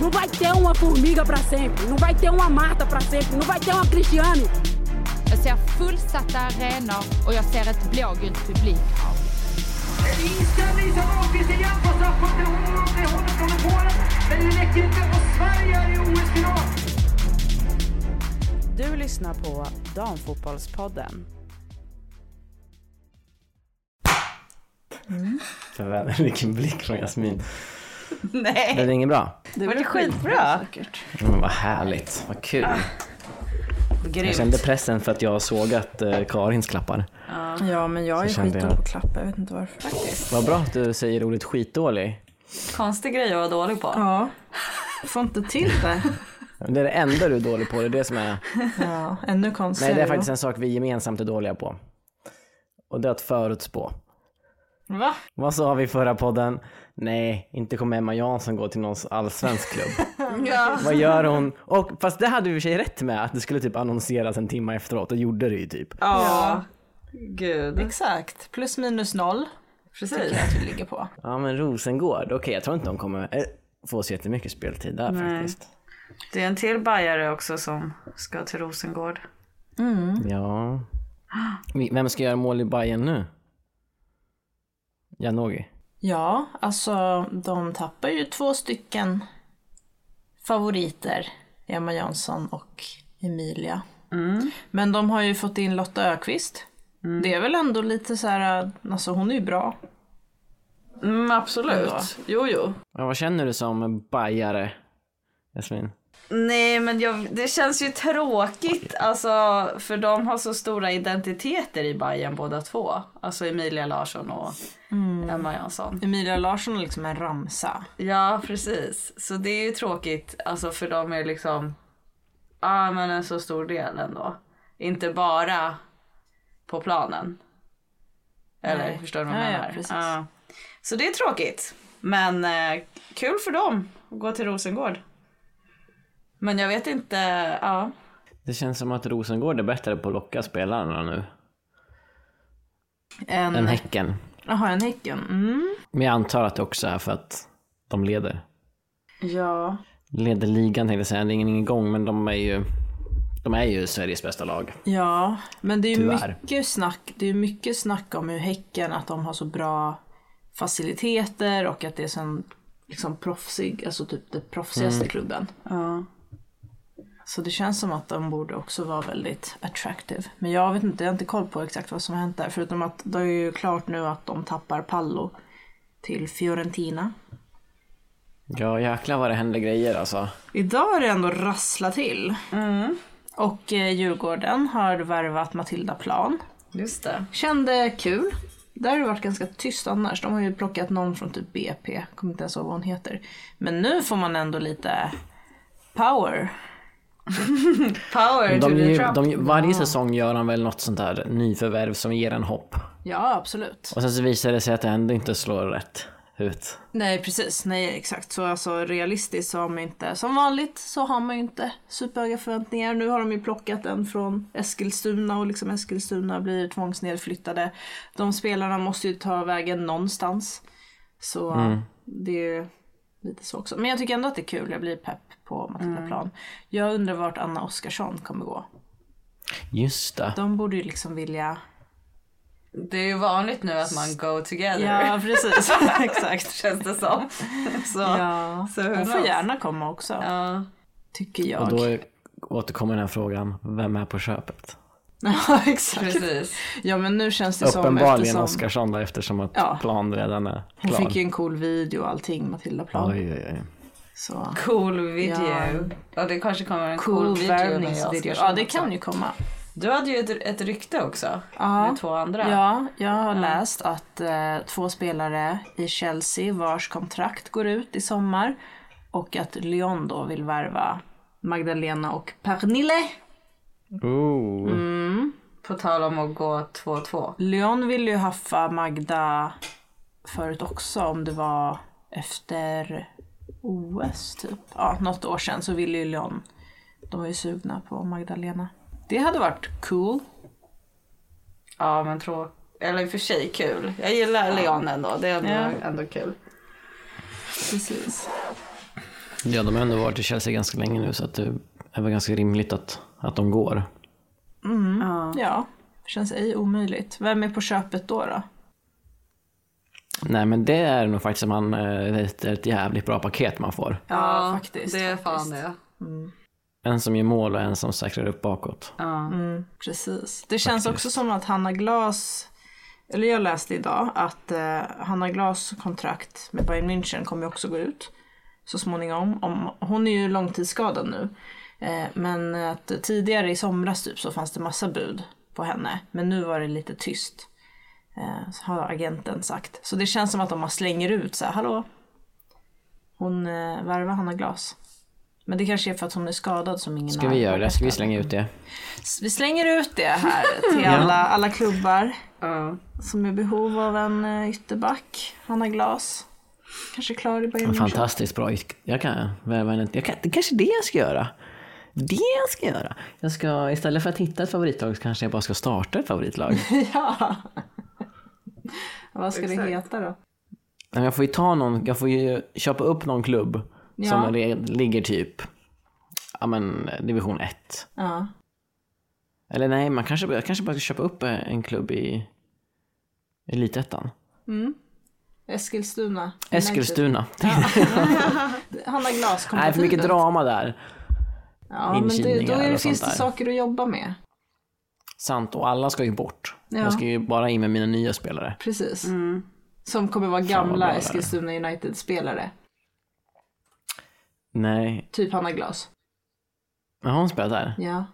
Não vai ter uma formiga para sempre, não vai ter uma Marta para sempre, não vai ter uma Cristiane. Jag ser fullsatta arenor och jag ser ett blågult publikhav. Inställning som Ahlqvist igen på straffpunkten. Hon hållet från Polen. Men det räcker inte och Sverige är i OS-final. Du lyssnar på Damfotbollspodden. Förväntad, vilken blick från Jasmin. Nej, Blev det inget bra? det var skitbra. Men vad härligt, vad kul. Jag Grymt. kände pressen för att jag såg att eh, Karins klappar. Ja, men jag är skitdålig jag. på att klappa. Jag vet inte varför. Vad bra att du säger ordet skitdålig. Konstig grej att vara dålig på. Ja, får inte till det. Det är det enda du är dålig på, det är det som är... Ja, ännu konstigare. Nej, det är faktiskt en sak vi gemensamt är dåliga på. Och det är att förutspå. Va? Vad sa vi förra podden? Nej, inte kommer Emma Jansson gå till någon allsvensk klubb. Ja. Vad gör hon? Och fast det hade vi i och för sig rätt med, att det skulle typ annonseras en timme efteråt, och gjorde det ju typ. Ja. Gud. Exakt, plus minus noll. Precis. Tycker jag att vi ligger på. Ja men Rosengård, okej jag tror inte de kommer eh, få så jättemycket speltid där Nej. faktiskt. Det är en till bajare också som ska till Rosengård. Ja. Vi- Vem ska göra mål i Bayern nu? Janogy? Ja, alltså de tappar ju två stycken favoriter. Emma Jansson och Emilia. Men de har ju fått in Lotta Ökvist. Det är väl ändå lite så här, alltså hon är ju bra. Mm, absolut. Jo, jo. Ja, vad känner du som bajare, Jasmin? Nej, men jag, det känns ju tråkigt. Alltså, för de har så stora identiteter i Bayern båda två. Alltså Emilia Larsson och Emma Jansson. Emilia Larsson är liksom en ramsa. Ja, precis. Så det är ju tråkigt. Alltså för de är liksom, ja men en så stor del ändå. Inte bara på planen. Eller Nej. förstår du vad jag Ja, ja, menar? precis. Ja. Så det är tråkigt. Men eh, kul för dem att gå till Rosengård. Men jag vet inte, ja. Det känns som att Rosengård är bättre på att locka spelarna nu En, än Häcken. Jaha, en Häcken. Mm. Men jag antar att det också är för att de leder. Ja. Leder ligan tänkte jag säga, det är ingen gång men de är ju de är ju Sveriges bästa lag. Ja, men det är ju Tyvärr. mycket snack, det är ju mycket snack om hur Häcken, att de har så bra faciliteter och att det är sån liksom proffsig, alltså typ den proffsigaste klubben. ja. Så det känns som att de borde också vara väldigt attractive. Men jag vet inte, jag har inte koll på exakt vad som har hänt där. Förutom att det är ju klart nu att de tappar Pallo till Fiorentina. Ja jäklar vad det händer grejer alltså. Idag har det ändå rasslat till. Och eh, Djurgården har värvat Matilda Plan. Just det. Kände kul. Där har det varit ganska tyst annars. De har ju plockat någon från typ BP. Kommer inte ens ihåg vad hon heter. Men nu får man ändå lite power. Power to De, the ju- Trump. de, varje säsong gör han väl något sånt där nyförvärv som ger en hopp. Ja, absolut. Och sen så visar det sig att det ändå inte slår rätt ut. Nej, precis. Nej, exakt. Så alltså realistiskt så har man inte, som vanligt så har man ju inte superhöga förväntningar. Nu har de ju plockat en från Eskilstuna och liksom Eskilstuna blir tvångsnedflyttade. De spelarna måste ju ta vägen någonstans. Så det är ju lite så också. Men jag tycker ändå att det är kul. Jag blir pepp på Matilda Plan. Jag undrar vart Anna Oskarsson kommer gå. Just det. De borde ju liksom vilja... Det är ju vanligt nu att man go together. Ja, precis. exakt. Känns det som. Så, Ja, så hon får gärna komma också. Ja. Tycker jag. Och då är- återkommer den här frågan, vem är på köpet? Ja, exakt. Precis. Ja, men nu känns det som Uppenbarligen eftersom Oskarsson då eftersom att Ja. plan redan är hon klar. fick ju en cool video och allting, Matilda Plan. Oj, oj, oj. Så. Cool video. Ja. Ja. det kanske kommer en cool, Cool video. Oskarsson Ja, det kan ju komma. Du hade ju ett, ett rykte också. Ja. Med två andra. Ja, jag har läst att eh, två spelare i Chelsea vars kontrakt går ut i sommar och att Lyon då vill värva Magdalena och Pernille. Ooh. Mm. På tal om att gå 2-2. Lyon ville ju haffa Magda förut också om det var efter OS typ. Ja, något år sedan så ville ju Lyon, de var ju sugna på Magdalena. Det hade varit cool. Ja men trå... Eller i och för sig kul. Jag gillar Leon ändå. Det är ändå, Ja. ändå kul. Precis. Ja, de har ändå varit i Chelsea ganska länge nu så att det är väl ganska rimligt att, att de går. Ja. Ja, känns ej omöjligt. Vem är på köpet då? då? Nej, men det är nog faktiskt som man, eh, ett, ett jävligt bra paket man får. Ja, faktiskt. Det är fan faktiskt. det. En som gör mål och en som säkrar upp bakåt. Ja. Mm, precis. Det känns också som att Hanna Glas, eller jag läste idag att eh, Hanna Glas kontrakt med Bayern München kommer också gå ut så småningom. Om, hon är ju långtidsskadad nu. Eh, men att tidigare i somras typ så fanns det massa bud på henne. Men nu var det lite tyst. Eh, har agenten sagt. Så det känns som att de bara slänger ut så här, hallå? Hon eh, värvar Hanna Glas. Men det kanske är för att hon är skadad som ingen Ska vi göra det? Ska vi slänga ut det? Vi slänger ut det här till alla, alla klubbar Ja. som är i behov av en ytterback. Hanna Glas. Kanske klar i Bayern En München. fantastiskt bra Jag kan värva en... Jag kan, det är kanske det jag ska göra. Det jag ska göra. Jag ska, istället för att hitta ett favoritlag så kanske jag bara ska starta ett favoritlag. ja. Vad ska det Exakt. heta då? Jag får ju ta någon, jag får ju köpa upp någon klubb Ja. som ligger typ, ja men division 1. Ja. Eller nej, man kanske, jag kanske bara ska köpa upp en klubb i elitettan. Eskilstuna. Eskilstuna. United. Hanna Glas Nej, för mycket drama där. Ja, men det, då är det, och finns sånt det där. saker att jobba med. Sant, och alla ska ju bort. Ja. Jag ska ju bara in med mina nya spelare. Precis. Mm. Som kommer vara gamla. Eskilstuna United-spelare. Nej, Typ Hanna Glas. har hon spelat där? Ja.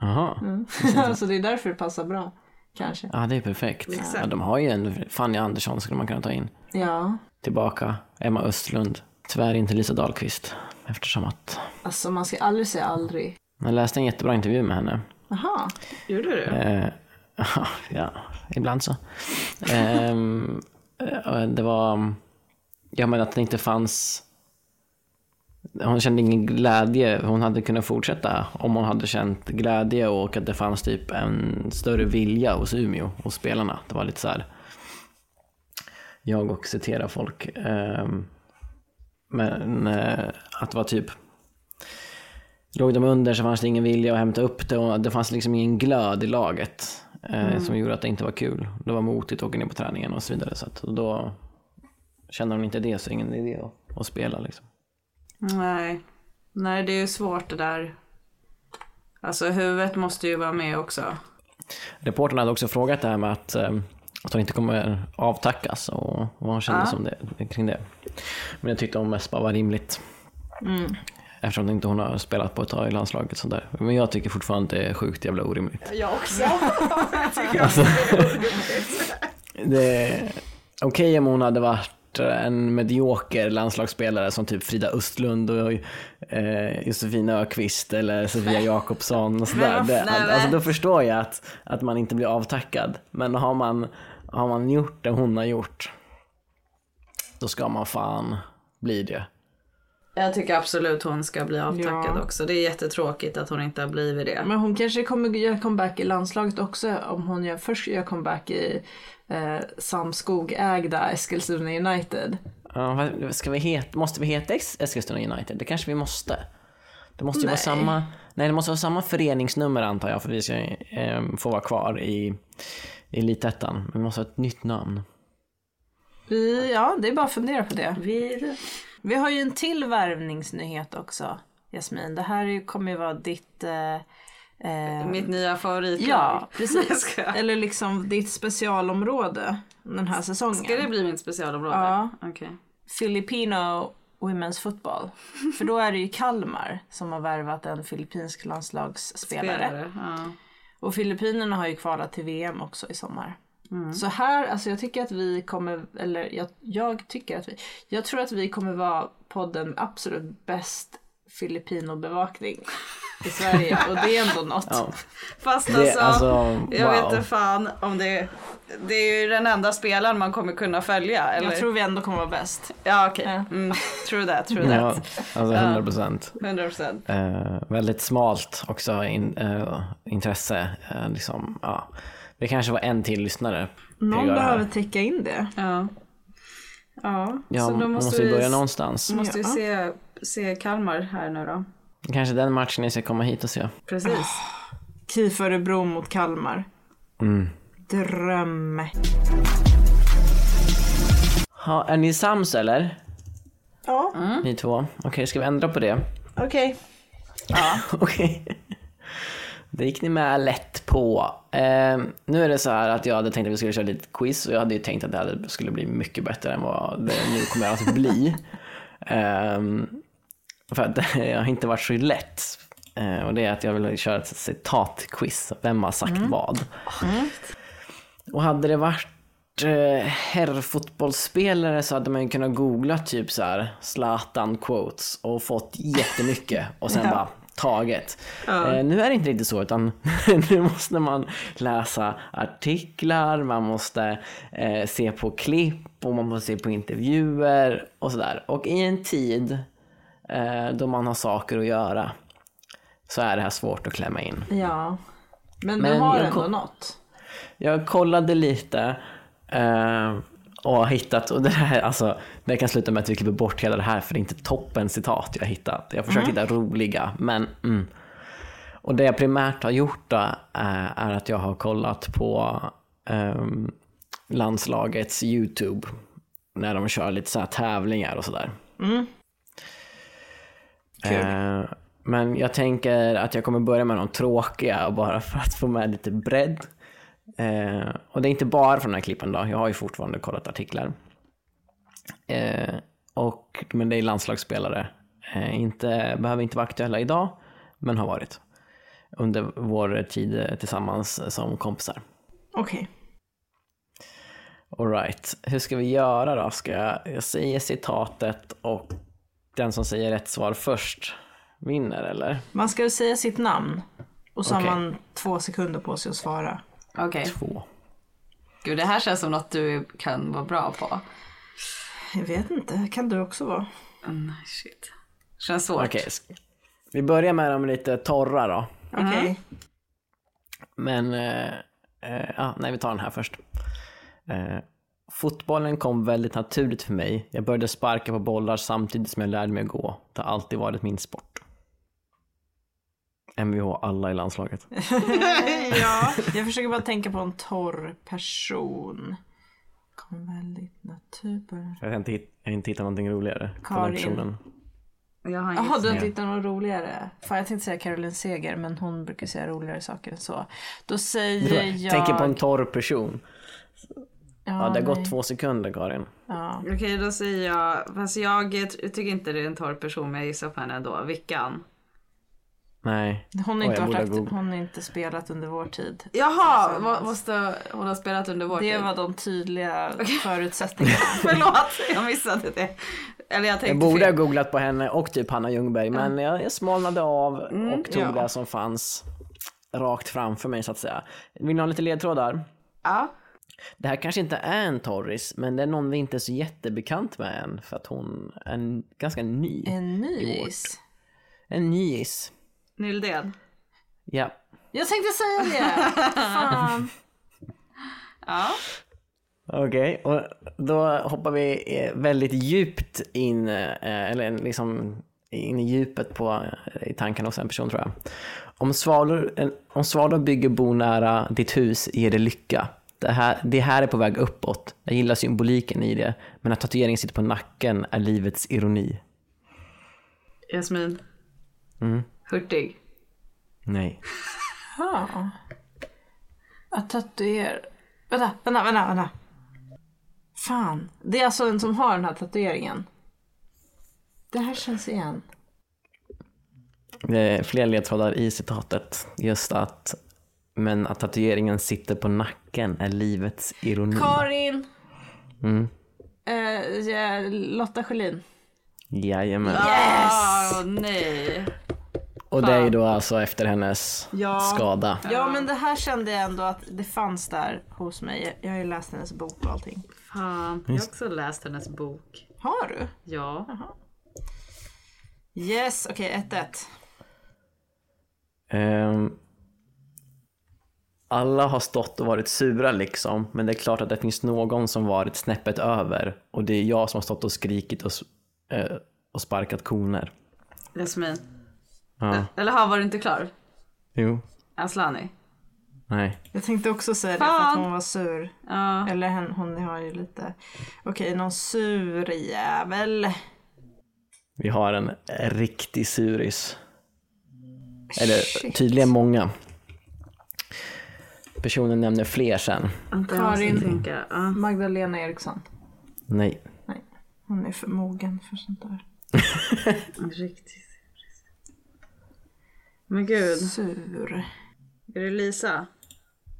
Jaha. Mm. så det är därför det passar bra. Kanske. Ja, det är perfekt. Exakt. Ja, de har ju en Fanny Andersson skulle man kunna ta in. Ja. Tillbaka. Emma Östlund. Tyvärr inte Lisa Dahlqvist. Eftersom att... Alltså man ska aldrig säga aldrig. Jag läste en jättebra intervju med henne. Aha. Gjorde du? Eh, ja, ibland så. Ehm, eh, det var... Ja, men att det inte fanns... Hon kände ingen glädje. Hon hade kunnat fortsätta om hon hade känt glädje och att det fanns typ en större vilja hos Umeå, hos spelarna. Det var lite så här... Jag och citera folk. ehm, men eh, att det var typ... Låg de under så fanns det ingen vilja att hämta upp det och det fanns liksom ingen glöd i laget. Eh, Som gjorde att det inte var kul. Det var motigt att åka ner på träningen och så vidare. Så att då kände hon inte det så ingen idé att, att spela liksom. Nej. Nej, det är ju svårt det där. Alltså huvudet måste ju vara med också. Reportern hade också frågat det här med att, eh, att hon inte kommer avtackas och vad hon kände Ja. som det, kring det. Men jag tyckte hon mest bara var rimligt. Eftersom inte hon har spelat på ett tag i landslaget. Sånt där. Men jag tycker fortfarande det är sjukt jävla orimligt. Jag också. Det är okej om hon hade varit en medioker landslagsspelare som typ Frida Östlund och eh, Josefin Ökvist eller Sofia Jakobsson och sådär. Det, alltså, då förstår jag att, att man inte blir avtackad. Men har man, har man gjort det hon har gjort, då ska man fan bli det. Jag tycker absolut hon ska bli avtackad Ja. också. Det är jättetråkigt att hon inte har blivit det. Men hon kanske kommer göra comeback i landslaget också om hon gör, först gör comeback i eh, Samskog-ägda Eskilstuna United. Ja, vad- ska vi het, måste vi heta Eskilstuna United? Det kanske vi måste. Det måste ju vara samma, nej det måste vara samma föreningsnummer antar jag för att vi ska eh, få vara kvar i Elitettan. Men vi måste ha ett nytt namn. Vi, ja, det är bara att fundera på det. Vi... Vi har ju en till värvningsnyhet också, Jasmin. Det här kommer ju vara ditt... Eh, eh, Mitt nya favoritlag. ja, precis. Eller liksom ditt specialområde den här säsongen. Ska det bli mitt specialområde? Ja. Okej. Filipino Women's Football. För då är det ju Kalmar som har värvat en filippinsk landslagsspelare. Spelare. Ja. Och Filippinerna har ju kvalat till VM också i sommar. Så här, alltså jag tycker att vi kommer, eller jag, jag tycker att vi, jag tror att vi kommer vara podden absolut bäst Filippino-bevakning i Sverige. Och det är ändå något. Ja. Fast Det- alltså, alltså, jag vet wow. inte fan om det... Det är ju den enda spelaren man kommer kunna följa. Eller? Jag tror vi ändå kommer vara bäst. Ja okej. Ja. Mm, true that, true Ja, that. alltså 100 procent. 100 procent. Eh, väldigt smalt också in, eh, intresse. Eh, liksom, ja. Det kanske var en till lyssnare. Någon behöver täcka in det. Ja. Ja, Ja, så då måste, måste vi, börja någonstans. måste vi Ja. se se Kalmar här nu då. Kanske den matchen ni ska komma hit och se. Precis. KIF Örebro mot Kalmar. Mm. Dröm. Ha, är ni sams eller? Ja, Ni två? Okej, ska vi ändra på det? okej. Okej. Det gick ni med lätt på. Eh, nu är det så här att jag hade tänkt att vi skulle köra lite quiz och jag hade ju tänkt att det skulle bli mycket bättre än vad det nu kommer att bli. Ehm, för att det har inte varit så lätt. Eh, och det är att jag vill köra ett citatquiz. Vem har sagt vad? Och hade det varit eh, herrfotbollsspelare så hade man ju kunnat googla typ så här Zlatan quotes och fått jättemycket och sen bara taget. Eh, nu är det inte riktigt så utan nu måste man läsa artiklar, man måste eh, se på klipp och man måste se på intervjuer och sådär. Och i en tid då man har saker att göra så är det här svårt att klämma in. Ja. Men, Men du har ändå något. Jag kollade lite eh, och har hittat, och det här, alltså, det kan sluta med att vi klipper bort hela det här för det är inte toppen citat jag hittat. Jag har försökt hitta roliga, men mm. Och det jag primärt har gjort då, eh, är att jag har kollat på ehm, landslagets YouTube när de kör lite så tävlingar och sådär. Eh, men jag tänker att jag kommer börja med de tråkiga bara för att få med lite bredd. Eh, och det är inte bara från den här klippen då, jag har ju fortfarande kollat artiklar. Eh, och, men det är landslagsspelare. Eh, inte, behöver inte vara aktuella idag, men har varit. Under vår tid tillsammans som kompisar. Okej. Alright, hur ska vi göra då? Ska jag, jag säger citatet och den som säger rätt svar först vinner eller? Man ska ju säga sitt namn. Och så Okej. har man två sekunder på sig att svara. Okej. Två. Gud, det här känns som något du kan vara bra på. Jag vet inte, kan du också vara? Mm, shit. Känns svårt. Okej, sk- vi börjar med de lite torra då. Okej. Men, eh, eh, ja, nej vi tar den här först. Eh, fotbollen kom väldigt naturligt för mig. Jag började sparka på bollar samtidigt som jag lärde mig att gå. Det har alltid varit min sport. Mvh alla i landslaget. ja. Jag försöker bara tänka på en torr person. Kom väldigt naturligt. Jag har inte, hitt- jag har inte hittat någonting roligare Karin. Jaha, du har inte hittat något roligare? Fan, jag tänkte säga Caroline Seger, men hon brukar säga roligare saker än så. Då säger jag... Tänker på en torr person. Ja, det har nej. gått två sekunder Karin. Ja. Okej, då säger jag, fast jag tycker inte det är en torr person, men jag gissar på henne ändå. Vickan. Nej. Hon har inte varit aktiv. Hon har inte spelat under vår tid. Jaha, må- måste hon ha spelat under vår Det tid? var de tydliga förutsättningarna. Förlåt, jag missade det. Eller jag Jag borde ha fel. googlat på henne och typ Hanna Ljungberg men jag, jag smalnade av och tog ja. det som fanns rakt framför mig så att säga. Vill ni ha lite ledtrådar? Ja. Det här kanske inte är en torris men det är någon vi inte är så jättebekant med än för att hon är en, ganska ny. En nys. En nyis. Nildén. Ja. Jag tänkte säga det! Fan. Ja. Okej, och då hoppar vi eh, väldigt djupt in, eh, eller liksom in i djupet på, eh, i tankarna hos en person tror jag. Om svalor, om svalor bygger bo nära ditt hus ger det lycka. Det här, det här är på väg uppåt. Jag gillar symboliken i det, men att tatueringen sitter på nacken är livets ironi. Jasmin. Mm. Hurtig. Nej. Ja. Att tatuera... Vänta, vänta, vänta, vänta. Fan. Det är alltså en som har den här tatueringen. Det här känns igen. Det är fler ledtrådar i citatet. Just att, men att tatueringen sitter på nacken är livets ironi. Karin. Mm. Ja, Lotta Schelin. Jajamän. Yes! nej. Och det är ju då alltså efter hennes Ja. skada. Ja men det här kände jag ändå att det fanns där hos mig. Jag har ju läst hennes bok och allting. Fan, jag har också läst hennes bok. Har du? Ja. Yes, okej 1-1. Ehm, alla har stått och varit sura liksom, men det är klart att det finns någon som varit snäppet över och det är jag som har stått och skrikit och, eh, och sparkat koner. Jasmin. Ja, Eller har var du inte klar? jo, Aslani. nej. Jag tänkte också säga det för att hon var sur. Ja. Eller hen, hon har ju lite... Okej, någon sur jävel. Vi har en riktig suris. Eller Shit. tydligen många. Personen nämner fler sen. Karin. tänka. Ja. Magdalena Eriksson. Nej. Nej, hon är för mogen för sånt där. Riktigt. Men gud, Sur. är det Lisa?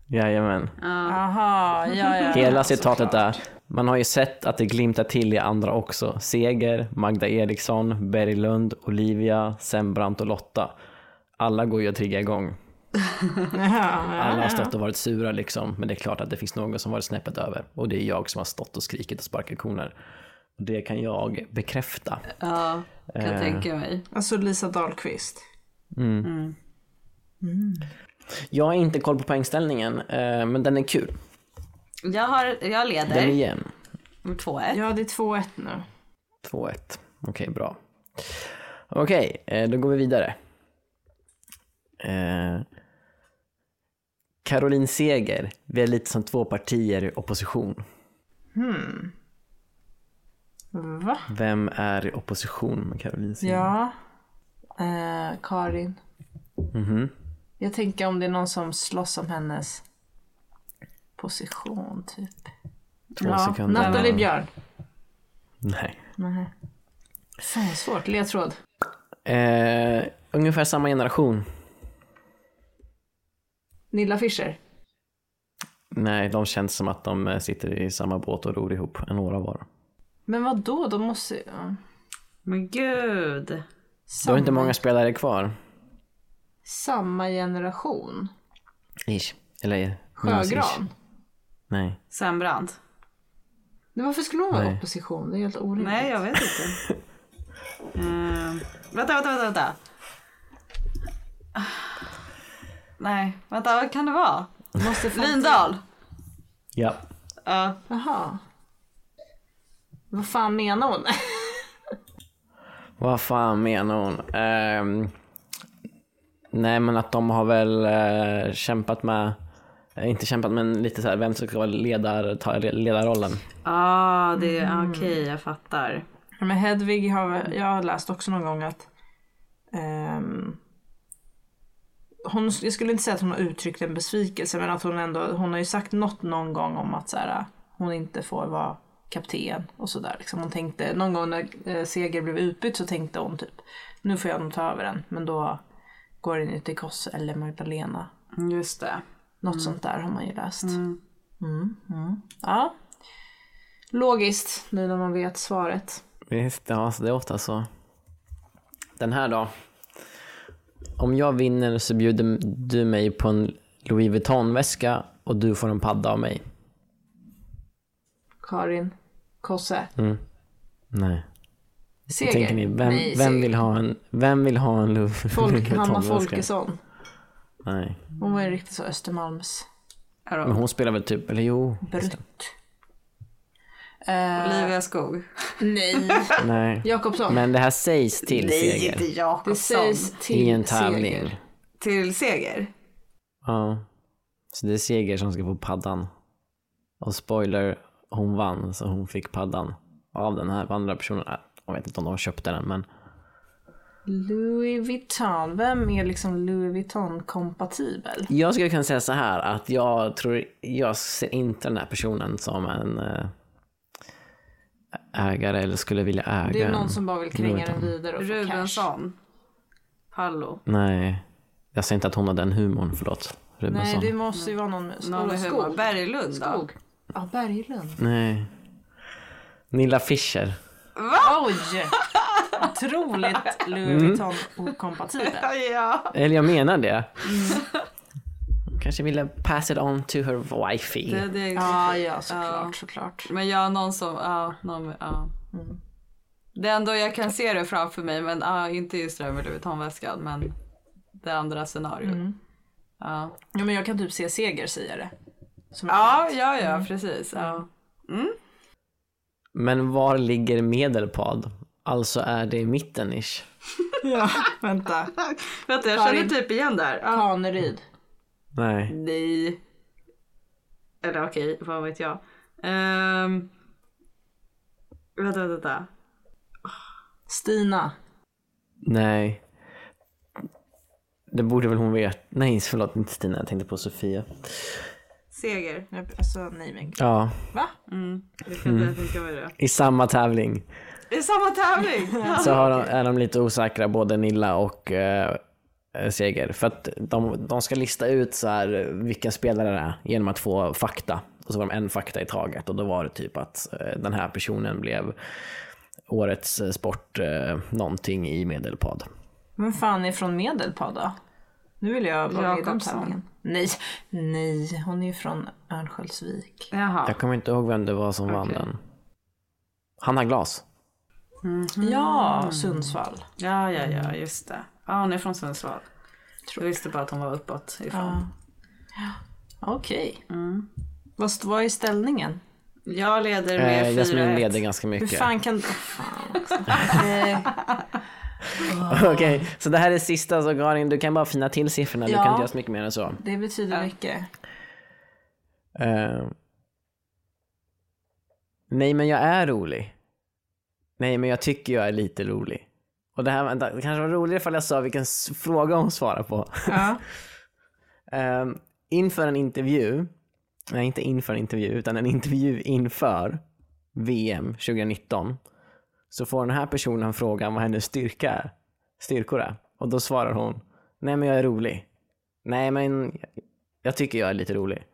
Jajamän. Aha, ja ja. Hela citatet där. Man har ju sett att det glimtar till i andra också. Seger, Magda Eriksson, Berglund, Olivia, Sembrant och Lotta. Alla går ju att trigga igång. Alla har stått och varit sura liksom. Men det är klart att det finns någon som varit snäppet över. Och det är jag som har stått och skrikit och sparkat koner. Och det kan jag bekräfta. Ja, kan jag Eh. tänka mig. Alltså Lisa Dahlqvist. Jag har inte koll på poängställningen, eh, men den är kul. Jag, har, jag Den är leder jämn. med 2-1. Ja, det är 2-1 nu. 2-1. Okej, bra. Okej, eh, då går vi vidare. Eh, Caroline Seger, vi är lite som två partier i opposition. Va? Vem är i opposition med Caroline Seger? Ja. Eh, Karin. Mhm. Jag tänker om det är någon som slåss om hennes position typ. Två sekunder. Nathalie Björn. Nej. Nej. Fan vad svårt. Ledtråd. Eh, ungefär samma generation. Nilla Fischer. Nej, de känns som att de eh, sitter i samma båt och ror ihop, en några var. Men vad då? De måste ja. Men gud. Du har inte många spelare kvar. Samma generation. Ish. Eller ish. Sjögran. Nej. Sembrant. Men varför skulle hon vara i Nej. opposition? Det är helt orimligt. Nej, jag vet inte. Vänta, vänta, vänta, vänta. Nej, vänta, vad kan det vara? Måste Lindahl. Ja. Ja. Jaha. Vad fan menar hon? Vad fan menar hon? Ehm, nej men att de har väl eh, kämpat med, eh, inte kämpat men lite så här, vem som ska vara ledar, ta ledarrollen. Ah, det är okej, jag fattar. Men Hedvig har jag har läst också någon gång att ehm, hon, jag skulle inte säga att hon har uttryckt en besvikelse men att hon ändå, hon har ju sagt något någon gång om att så här, hon inte får vara kapten och sådär. Liksom hon tänkte, någon gång när eh, Seger blev utbytt så tänkte hon typ, nu får jag nog ta över den. Men då går den ju till Kosse eller Magdalena. Just det. Något sånt där har man ju läst. Mm, mm. Ja. Logiskt nu när man vet svaret. Visst, ja, så det är ofta så. Den här då. Om jag vinner så bjuder du mig på en Louis Vuitton-väska och du får en padda av mig. Karin, Kosse, Nej. Seger. Tänker ni, vem, Nej, vem, vill ha en, vem vill ha en Louis Folk, Hanna Vuitton-väska? Folkesson. Nej. Hon var ju riktigt så Östermalms Men hon spelar väl typ, eller jo. brutt. Eh, Olivia Skog. nej, Nej. Jakobsson. Men det här sägs till Nej, inte Seger. det Jakobsson. sägs till I en tävling. Seger. Till Seger? Ja. Så det är Seger som ska få paddan. Och spoiler, hon vann så hon fick paddan av den här andra personen. Äh, Jag vet inte om de köpte den men Louis Vuitton. Vem är liksom Louis Vuitton kompatibel? jag skulle kunna säga så här att jag tror, jag ser inte den här personen som en äh, ägare eller skulle vilja äga Det är någon som bara vill kränga den vidare och få cash. Rubensson? Pallo? Nej, jag säger inte att hon har den humorn, förlåt. Nej, Rubensson. det måste ju vara någon med Någon skog. Berglund då? Skog. Ja, Berglund. Nej. Nilla Fischer. Oj! Otroligt Louis Vuitton okompatibel. Ja. Eller jag menar det. Kanske ville pass it on to her wifey. Det, det, Ja, ja, såklart, såklart. Men jag någon som, ja, någon, ja. Det är ändå jag kan se det framför mig men ja, inte just det där med Louis Vuitton-väskan men det andra scenariot. Ja. Ja, men jag kan typ se Seger säga det. Som ja, ja, ja, precis. Ja. Men var ligger Medelpad? Alltså är det mittenish. Ja, vänta. Vänta jag Karin. känner typ igen där. Ja. Kaneryd. Nej. Nej. Eller okej, vad vet jag. Um, vänta, vänta. Stina. Nej. Det borde väl hon veta. Nej, förlåt, inte Stina. Jag tänkte på Sofia. Seger. Jag- Alltså nej men Ja, Va? Mm. Jag kan tänka mig det. i samma tävling Det är samma tävling! så har de, är de lite osäkra, både Nilla och eh, Seger. För att de, de ska lista ut så här vilka spelare det är genom att få fakta. Och så var de en fakta i taget och då var det typ att eh, den här personen blev årets eh, sport eh, någonting i Medelpad. Vem fan är från Medelpad då? Nu vill jag vara med i. Nej, nej, hon är ju från Örnsköldsvik. Jaha. Jag kommer inte ihåg vem det var som vann Okej. den. Hanna Glas. Ja, Sundsvall. Ja, ja, ja, just det. Ja, hon är från Sundsvall. Jag visste bara att hon var uppåt ifrån. Ja. Okej. Vad, st- vad är ställningen? Jag leder med Eh, Jasmin 4-1. leder ganska Hur mycket. fan kan... Också. Eh, Okej, så det här är sista så Karin, du kan bara fina till siffrorna. Du Ja. kan inte göra så mycket mer än så. det betyder mycket. Eh, nej, men jag är rolig. Nej, men jag tycker jag är lite rolig. Och det här vänta, det kanske var roligare ifall jag sa vilken fråga hon svarar på. Ja. Eh, inför en intervju, nej inte inför en intervju, utan en intervju inför VM 2019, så får den här personen frågan vad hennes styrka är, styrkor är. Och då svarar hon, nej men jag är rolig. Nej men jag tycker jag är lite rolig.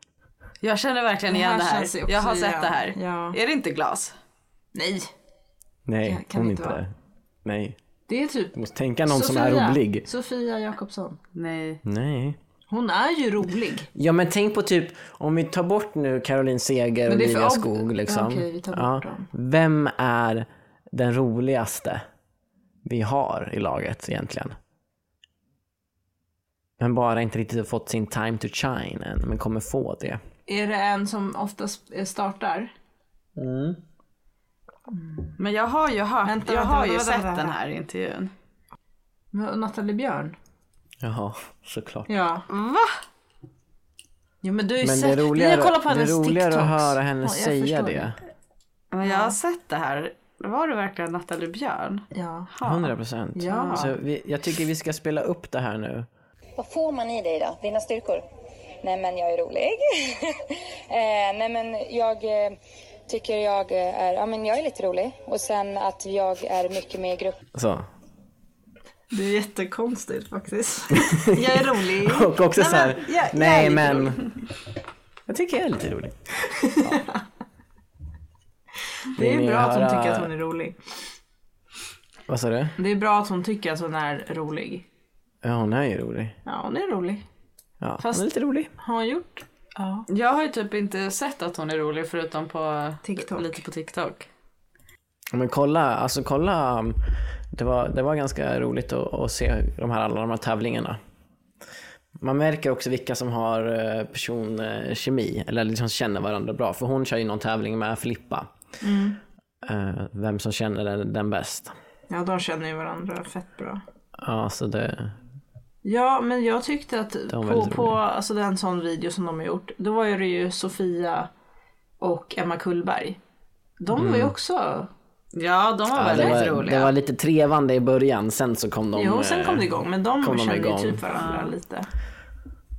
Jag känner verkligen igen det här. ju också Jag har sett igen. det här. Ja. Är det inte glas? Nej, Nej, Kan- kan hon det inte. inte vara? Nej, det är typ du måste tänka någon som är rolig. Sofia Jakobsson. Nej. Nej. Hon är ju rolig. Ja men tänk på typ, om vi tar bort nu Caroline Seger och Men det är för Olivia ob- Skog liksom. Okej, vi tar bort dem. Vem är den roligaste vi har i laget egentligen? Men bara inte riktigt fått sin time to shine än, men kommer få det. Är det en som oftast eh, startar? Men jag har ju hört, Vänta, jag vänta, har ju vänta, sett vänta. den här intervjun. Nathalie Björn? Jaha, såklart. Ja. Va? Jo men du har ju Men det sett, är vi roligare, har kollat på det är hennes roligare att TikToks. höra henne Ja, säga det. Men jag har sett det här. Var det verkligen Nathalie Björn? Ja. 100 procent. Ja. Så vi, jag tycker vi ska spela upp det här nu. Vad får man i dig då? Dina styrkor? Nej men jag är rolig. eh, nej men jag eh, tycker jag är, ja men jag är lite rolig. Och sen att jag är mycket med i grupp. Så. Det är jättekonstigt faktiskt. jag är rolig. Och också så här, men jag- jag nej lite men. rolig. Jag tycker jag är lite rolig. Det är bra att hon tycker att hon är rolig. Vad sa du? Det är bra att hon tycker att hon är rolig. Ja, hon är ju rolig. Ja, hon är rolig. Ja, Fast- hon är lite rolig. Har hon gjort? Ja. Jag har ju typ inte sett att hon är rolig förutom på TikTok. lite på TikTok. Men kolla, alltså kolla. um, Det var, det var ganska roligt att, att se de här, alla de här tävlingarna. Man märker också vilka som har eh, personkemi, eller liksom känner varandra bra. För hon kör ju någon tävling med Filippa. Eh, Vem som känner den, den bäst. Ja, de känner ju varandra fett bra. Ja, så det... Ja, men jag tyckte att på, på alltså den sån video som de har gjort, då var ju det ju Sofia och Emma Kullberg. De var ju också... Ja, de var Mm. Ja, det, väldigt var, roliga. det var lite trevande i början, sen så kom de... jo, sen kom det eh, igång, men de kom de kände ju igång. typ varandra lite.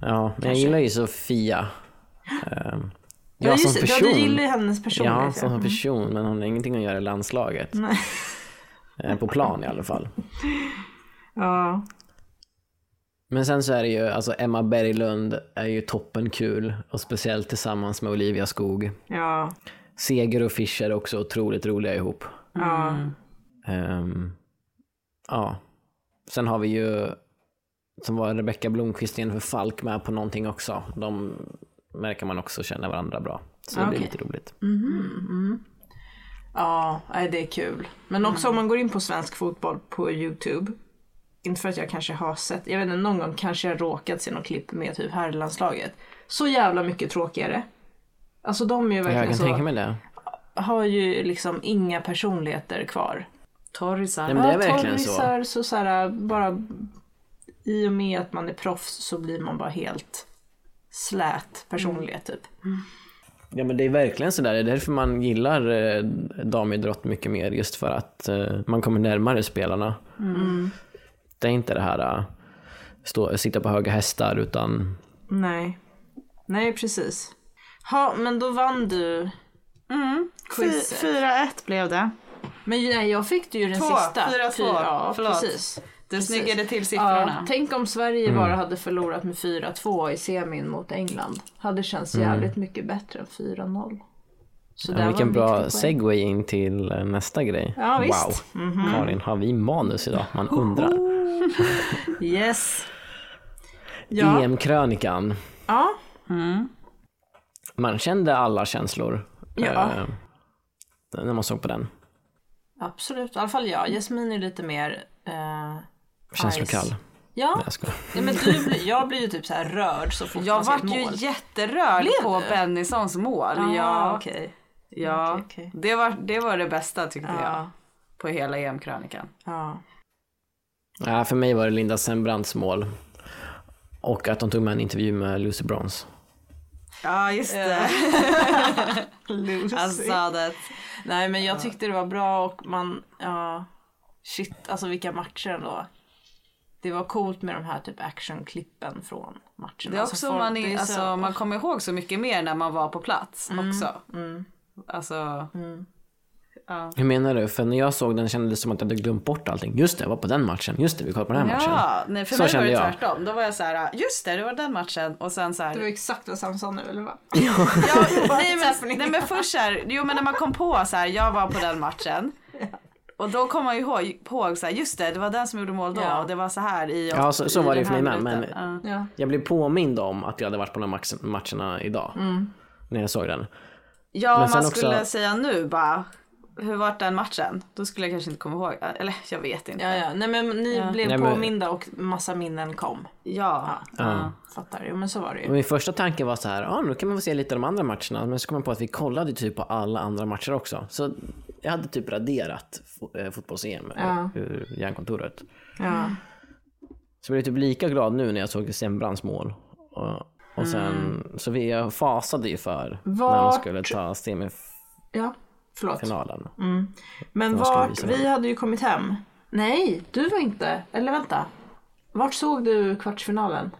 Ja, men jag gillar ju Sofia. Ja, jag som just det. person. Ja, du gillar ju hennes personlighet. Ja, ja. som person, men hon har ingenting att göra i landslaget. Nej. Eh, På plan i alla fall. Ja. Men sen så är det ju, alltså Emma Berglund är ju toppen kul och speciellt tillsammans med Olivia Skog. Ja. Seger och Fischer är också otroligt roliga ihop. Ja. Ehm, ja. Sen har vi ju, som var Rebecka Blomqvist och Jennifer Falk med på någonting också. De märker man också känner varandra bra. Så det blir Okej. lite roligt. Ja, nej, det är kul. Men också om man går in på svensk fotboll på YouTube. Inte för att jag kanske har sett, jag vet inte, någon gång kanske jag råkat se något klipp med typ herrlandslaget. Så jävla mycket tråkigare. Alltså de är ju Jag verkligen kan så, tänka mig det. har ju liksom inga personligheter kvar. Torrisar. Nej, men det är verkligen så. torrisar, så. så här, bara i och med att man är proffs så blir man bara helt slät personlighet typ. Ja men det är verkligen sådär, det är därför man gillar eh, damidrott mycket mer, just för att eh, man kommer närmare spelarna. Det är inte det här eh, stå, sitta på höga hästar utan Nej. Nej precis. Ja men då vann du quizet. 4-1 blev det. Men nej jag fick ju den Två, sista. fyra, två. Ja, Förlåt. precis. Du Precis. snyggade till Ja, siffrorna. tänk om Sverige bara hade förlorat med 4-2 i semin mot England. Hade känts jävligt mycket bättre än 4-0. Så ja, vilken en bra segway in till eh, nästa grej. Ja, visst. Wow. Karin, har vi manus idag? Man undrar. Yes. Ja. EM-krönikan. ja. Man kände alla känslor Ja. eh, när man såg på den. Absolut, i alla fall jag. Jasmin är lite mer... Eh, Känslokall. Ja, Nej, ja men du, blir- jag blir ju typ så här rörd så fort Jag man ser ett vart ju jätterörd Blev på du? Bennissons mål. Ja, ja, okej. Ja. Okej, okej. Det, var, det var det bästa tyckte Ja. jag. På hela EM-krönikan. Ja. Ja, för mig var det Linda Sembrandts mål. Och att de tog med en intervju med Lucy Bronze. Ja, just det. Lucy. Alltså det. Nej men jag tyckte det var bra och man, ja, shit alltså vilka matcher ändå. Det var coolt med de här typ actionklippen från matcherna. Det är också Alltså, folk- man, är, alltså, så- man kommer ihåg så mycket mer när man var på plats också. Alltså, Hur menar du? För när jag såg den kändes det som att jag hade glömt bort allting. Just det, jag var på den matchen. Just det, vi kollade på den här matchen. ja, nej, för Så mig var kände det jag. tvärtom. Då var jag så här, just det, det var den matchen och sen så här. Det var exakt vad Sam sa nu eller vad? Ja, nej, men, nej men först så här, jo men när man kom på så här, jag var på den matchen. Och då kom man ju ihåg, ihåg så här, just det, det var den som gjorde mål då Ja. och det var så här i Ja, så- så i var det den för mig med. Ja. Ja. Jag blev påmind om att jag hade varit på de här matcherna idag. När jag såg den. Ja, om Men man skulle också- säga nu bara, hur var den matchen? Då skulle jag kanske inte komma ihåg, eller jag vet inte. Ja, ja. Nej men ni blev Nej, men- påminda och massa minnen kom. Ja. Ja. Fattar. Jo men så var det Och ju. min första tanke var så här, ja nu kan man få se lite av de andra matcherna. Men så kom jag på att vi kollade typ på alla andra matcher också. Så jag hade typ raderat eh, fotbolls-EM Ja. ur hjärnkontoret. Ja. Så jag blev typ lika glad nu när jag såg Sembrans mål. Och, och sen, så vi, fasade ju för när man Vart- skulle ta semifinalen. Ja. Förlåt. Men vart, vi hade ju kommit hem. Nej, du var inte. Eller vänta. Vart såg du kvartsfinalen?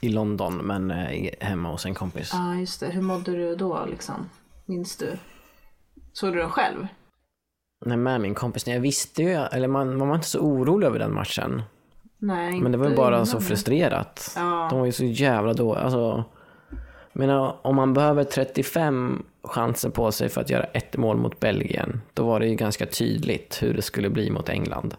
I London, men eh, hemma hos en kompis. Ja, just det. Hur mådde du då liksom? Minns du? Såg du den själv? Nej, med min kompis. Nej, jag visste ju, eller man, man var inte så orolig över den matchen. Nej, Men det var ju bara så frustrerat. Ja. De var ju så jävla dåliga. Alltså, menar, om man behöver 35 chanser på sig för att göra ett mål mot Belgien, då var det ju ganska tydligt hur det skulle bli mot England.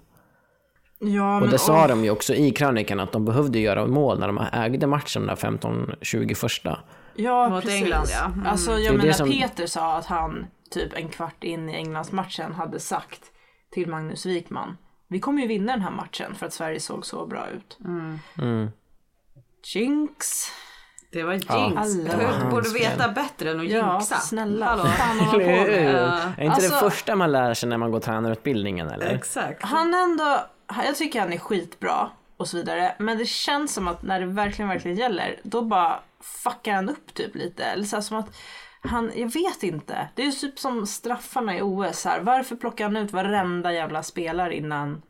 Ja, Och men, det sa åh, de ju också i krönikan, att de behövde göra mål när de ägde matchen, där 15-20 första. Ja, Mot precis. England, ja. Mm. Alltså, Det är jag det menar, som- Peter sa att han typ en kvart in i Englandsmatchen hade sagt till Magnus Wikman vi kommer ju vinna den här matchen för att Sverige såg så bra ut. Mm. Jinx! Det var jinx. Alla. Du borde veta bättre än att Ja, jinxa. snälla. Hallå. Fan? Är inte Alltså- det första man lär sig när man går tränarutbildningen eller? Exakt. Han ändå, jag tycker han är skitbra och så vidare. Men det känns som att när det verkligen, verkligen gäller, då bara fuckar han upp typ lite. Eller så här, som att han, jag vet inte. Det är ju typ som straffarna i OS här. Varför plockar han ut varenda jävla spelare innan?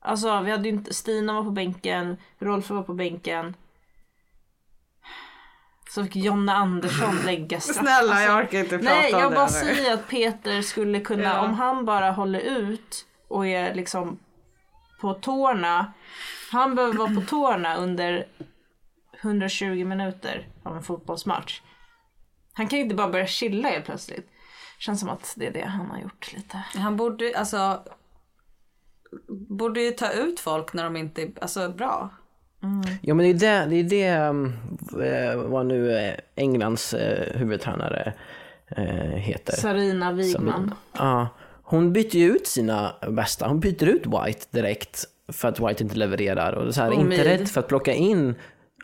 Alltså vi hade ju inte, Stina var på bänken, Rolf var på bänken. Så fick Jonna Andersson lägga straff. Snälla, jag Alltså, orkar inte prata Nej, om jag det bara nu. säger att Peter skulle kunna, Ja. om han bara håller ut och är liksom på tårna. Han behöver vara på tårna under 120 minuter av en fotbollsmatch. Han kan ju inte bara börja chilla helt plötsligt. Känns som att det är det han har gjort lite. Han borde, alltså, borde ju ta ut folk när de inte är alltså, bra. Ja men det är det, det, är det um, eh, vad nu eh, Englands eh, huvudtränare eh, heter. Sarina Wigman. Ja, hon byter ju ut sina bästa. Hon byter ut White direkt för att White inte levererar. Och så här, inte rädd för att plocka in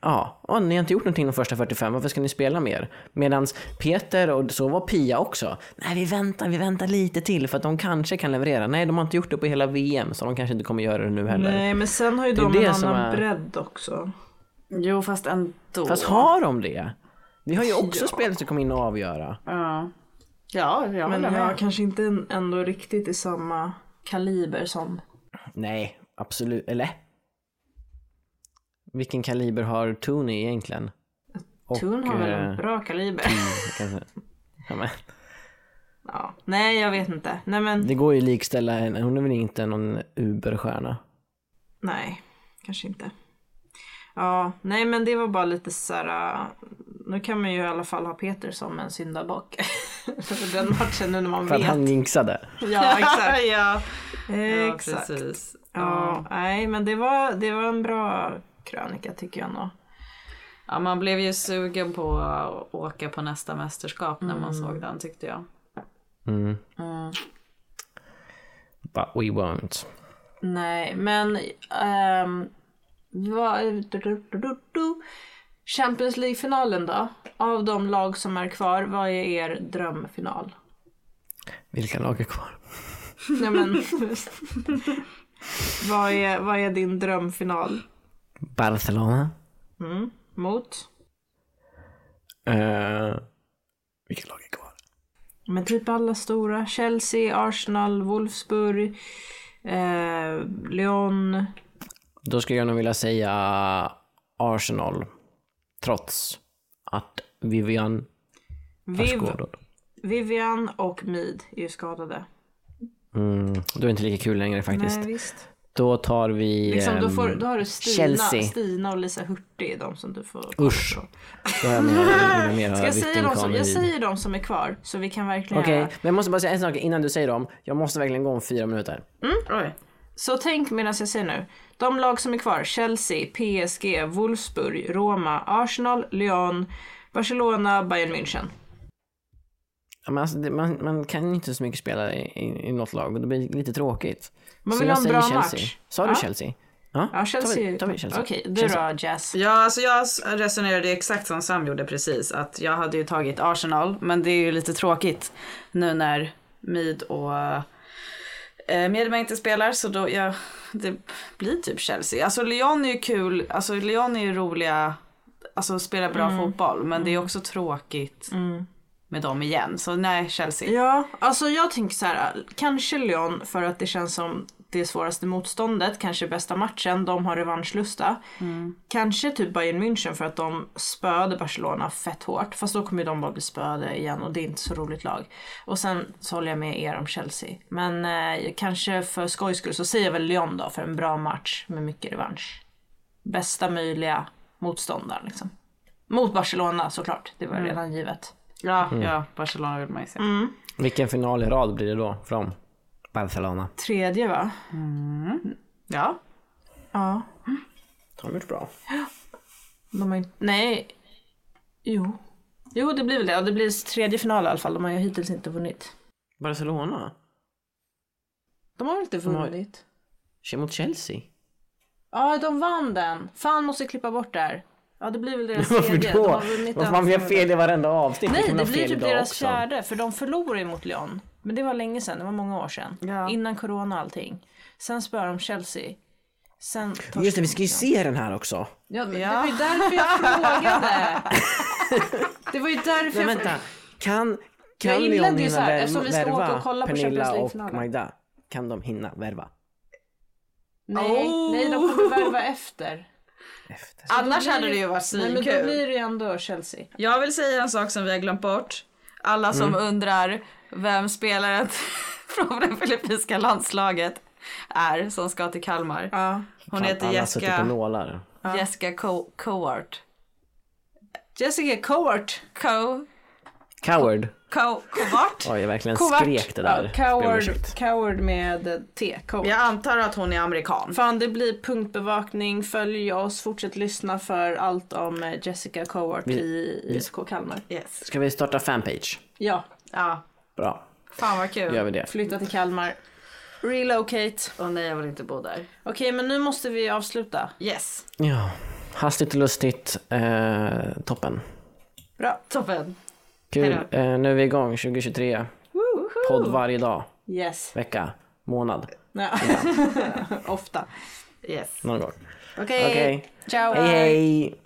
Ja, och ni har inte gjort någonting de första 45, varför ska ni spela mer? Medan Peter och så var Pia också. Nej, vi väntar, vi väntar lite till för att de kanske kan leverera. Nej, de har inte gjort det på hela VM så de kanske inte kommer göra det nu heller. Nej men sen har ju de det en annan är- bredd också. Jo fast ändå. Fast har de det? Vi har ju också Ja. spelare som kommer in och avgöra. Ja. Ja, jag Men kanske inte ändå riktigt i samma kaliber som... Nej, absolut. Eller? Vilken kaliber har Tony egentligen? Toon har väl eh, en bra kaliber. Ja, ja. Nej jag vet inte. Nej men det går ju att likställa, en, hon är väl inte någon Uber-stjärna? nej, kanske inte. Ja, nej men det var bara lite så här. äh, Nu kan man ju i alla fall ha Peter som en syndabock. För den matchen nu när man För att vet. han jinxade. Ja exakt. ja. ja, exakt. precis. Ja, nej men det var, det var en bra krönika tycker jag nog. Ja, man blev ju sugen på att åka på nästa mästerskap när man såg den tyckte jag. Mm. But we won't. Nej, men vad, du, du, du, du, du. Champions League-finalen då? Av de lag som är kvar, vad är er drömfinal? Vilka lag är kvar? Nej men, vad, är, vad är din drömfinal? Barcelona? Mm, mot? Uh, vilka lag är kvar? Men typ alla stora. Chelsea, Arsenal, Wolfsburg, eh, Lyon. Då skulle jag nog vilja säga Arsenal. Trots att Vivian är Viv, skadad. Vivian och Mead är ju skadade. Mm, då är det inte lika kul längre faktiskt. Nej, visst. Då tar vi Liksom, då, ehm, får, då har du Stina, Chelsea. Stina och Lisa Hurtig, de som du får... Usch. Då har jag Ska jag säga, de som, jag Vid. säger de som är kvar, så vi kan verkligen Okej, göra... men jag måste bara säga en sak innan du säger dem. Jag måste verkligen gå om fyra minuter. Oj. Så tänk medan jag säger nu. De lag som är kvar, Chelsea, PSG, Wolfsburg, Roma, Arsenal, Lyon, Barcelona, Bayern München. Men alltså, det, man, man kan ju inte så mycket spela i, i, i något lag och det blir lite tråkigt. Man Så vill jag ha en säger bra Chelsea. match. Sa du Ja. Chelsea? Ja, Ja, Chelsea. Tar vi, tar vi Chelsea. Okej, du Chelsea. då Jazz? Ja, alltså jag resonerade exakt som Sam gjorde precis. Att jag hade ju tagit Arsenal, men det är ju lite tråkigt nu när Mid och eh, inte spelar. Så då, ja, det blir typ Chelsea. Alltså Lyon är ju kul, alltså Lyon är ju roliga, alltså spelar bra fotboll. Men det är också tråkigt med dem igen. Så nej, Chelsea. Ja, alltså jag tänker så här. Kanske Lyon för att det känns som det svåraste motståndet, kanske bästa matchen, de har revanschlusta. Kanske typ Bayern München för att de spöade Barcelona fett hårt. Fast då kommer de bara bli spöade igen och det är inte så roligt lag. Och sen så håller jag med er om Chelsea. Men eh, kanske för skojs skull så säger jag väl Lyon då för en bra match med mycket revansch. Bästa möjliga motståndare liksom. Mot Barcelona såklart, det var redan givet. Ja, ja, Barcelona vill man ju se. Vilken final i rad blir det då från Barcelona? Tredje va? Ja. Ja. De har gjort bra. De har inte... Nej. Jo. Jo, det blir väl det. Och det blir tredje final i alla fall. De har ju hittills inte vunnit. Barcelona? De har väl inte har- vunnit? Kör mot Chelsea? Ja, de vann den. Fan, måste klippa bort där. Ja, det blir väl deras Varför tredje. Då? en man gör final. fel i varenda avsnitt? Nej, det blir typ deras också. fjärde. För de förlorade ju mot Lyon. Men det var länge sedan. Det var många år sedan. Ja. Innan corona och allting. Sen spöar de Chelsea. Sen Just det, vi ska ju Lyon. se den här också. Ja, men det var ju därför jag frågade. det var ju därför Men jag vänta, kan, Jag kan ju så hinna här, vär- eftersom vi ska åka värva och kolla på Pernilla och League-finalen. Magda? Kan de hinna värva? Nej, Oh. nej, de kommer värva efter. Efter. Annars hade det- ju varit Nej, men då svinkul. blir det ju ändå Chelsea. Jag vill säga en sak som vi har glömt bort. Alla som Mm. undrar vem spelaren från det filippinska landslaget är som ska till Kalmar. Ja. Hon Fan, heter alla sitter på Jessica, nålar. Jessica Co- Coart. Jessica Cowart. Co... Coward. Co... Covart? Oj, jag verkligen Cowart. skrek det där. Ja, coward, coward med T. Coward. Jag antar att hon är amerikan. Fan, det blir punktbevakning. Följ oss. Fortsätt lyssna för allt om eh, Jessica Cowart Vi- i ISK Kalmar. Yes. Ska vi starta fanpage? Ja, Ja, Bra, fan vad kul. gör vi det. flytta till Kalmar. Relocate. Och nej, jag vill inte bo där. Okej, men nu måste vi avsluta. Yes. Ja, Hastigt och lustigt. Eh, toppen. Bra. Toppen. Kul. Eh, nu är vi igång 2023. Podd varje dag, Yes. vecka, månad. Ja. Ofta. Yes. Någon gång. Okej. Okej. Ciao. Hej hej!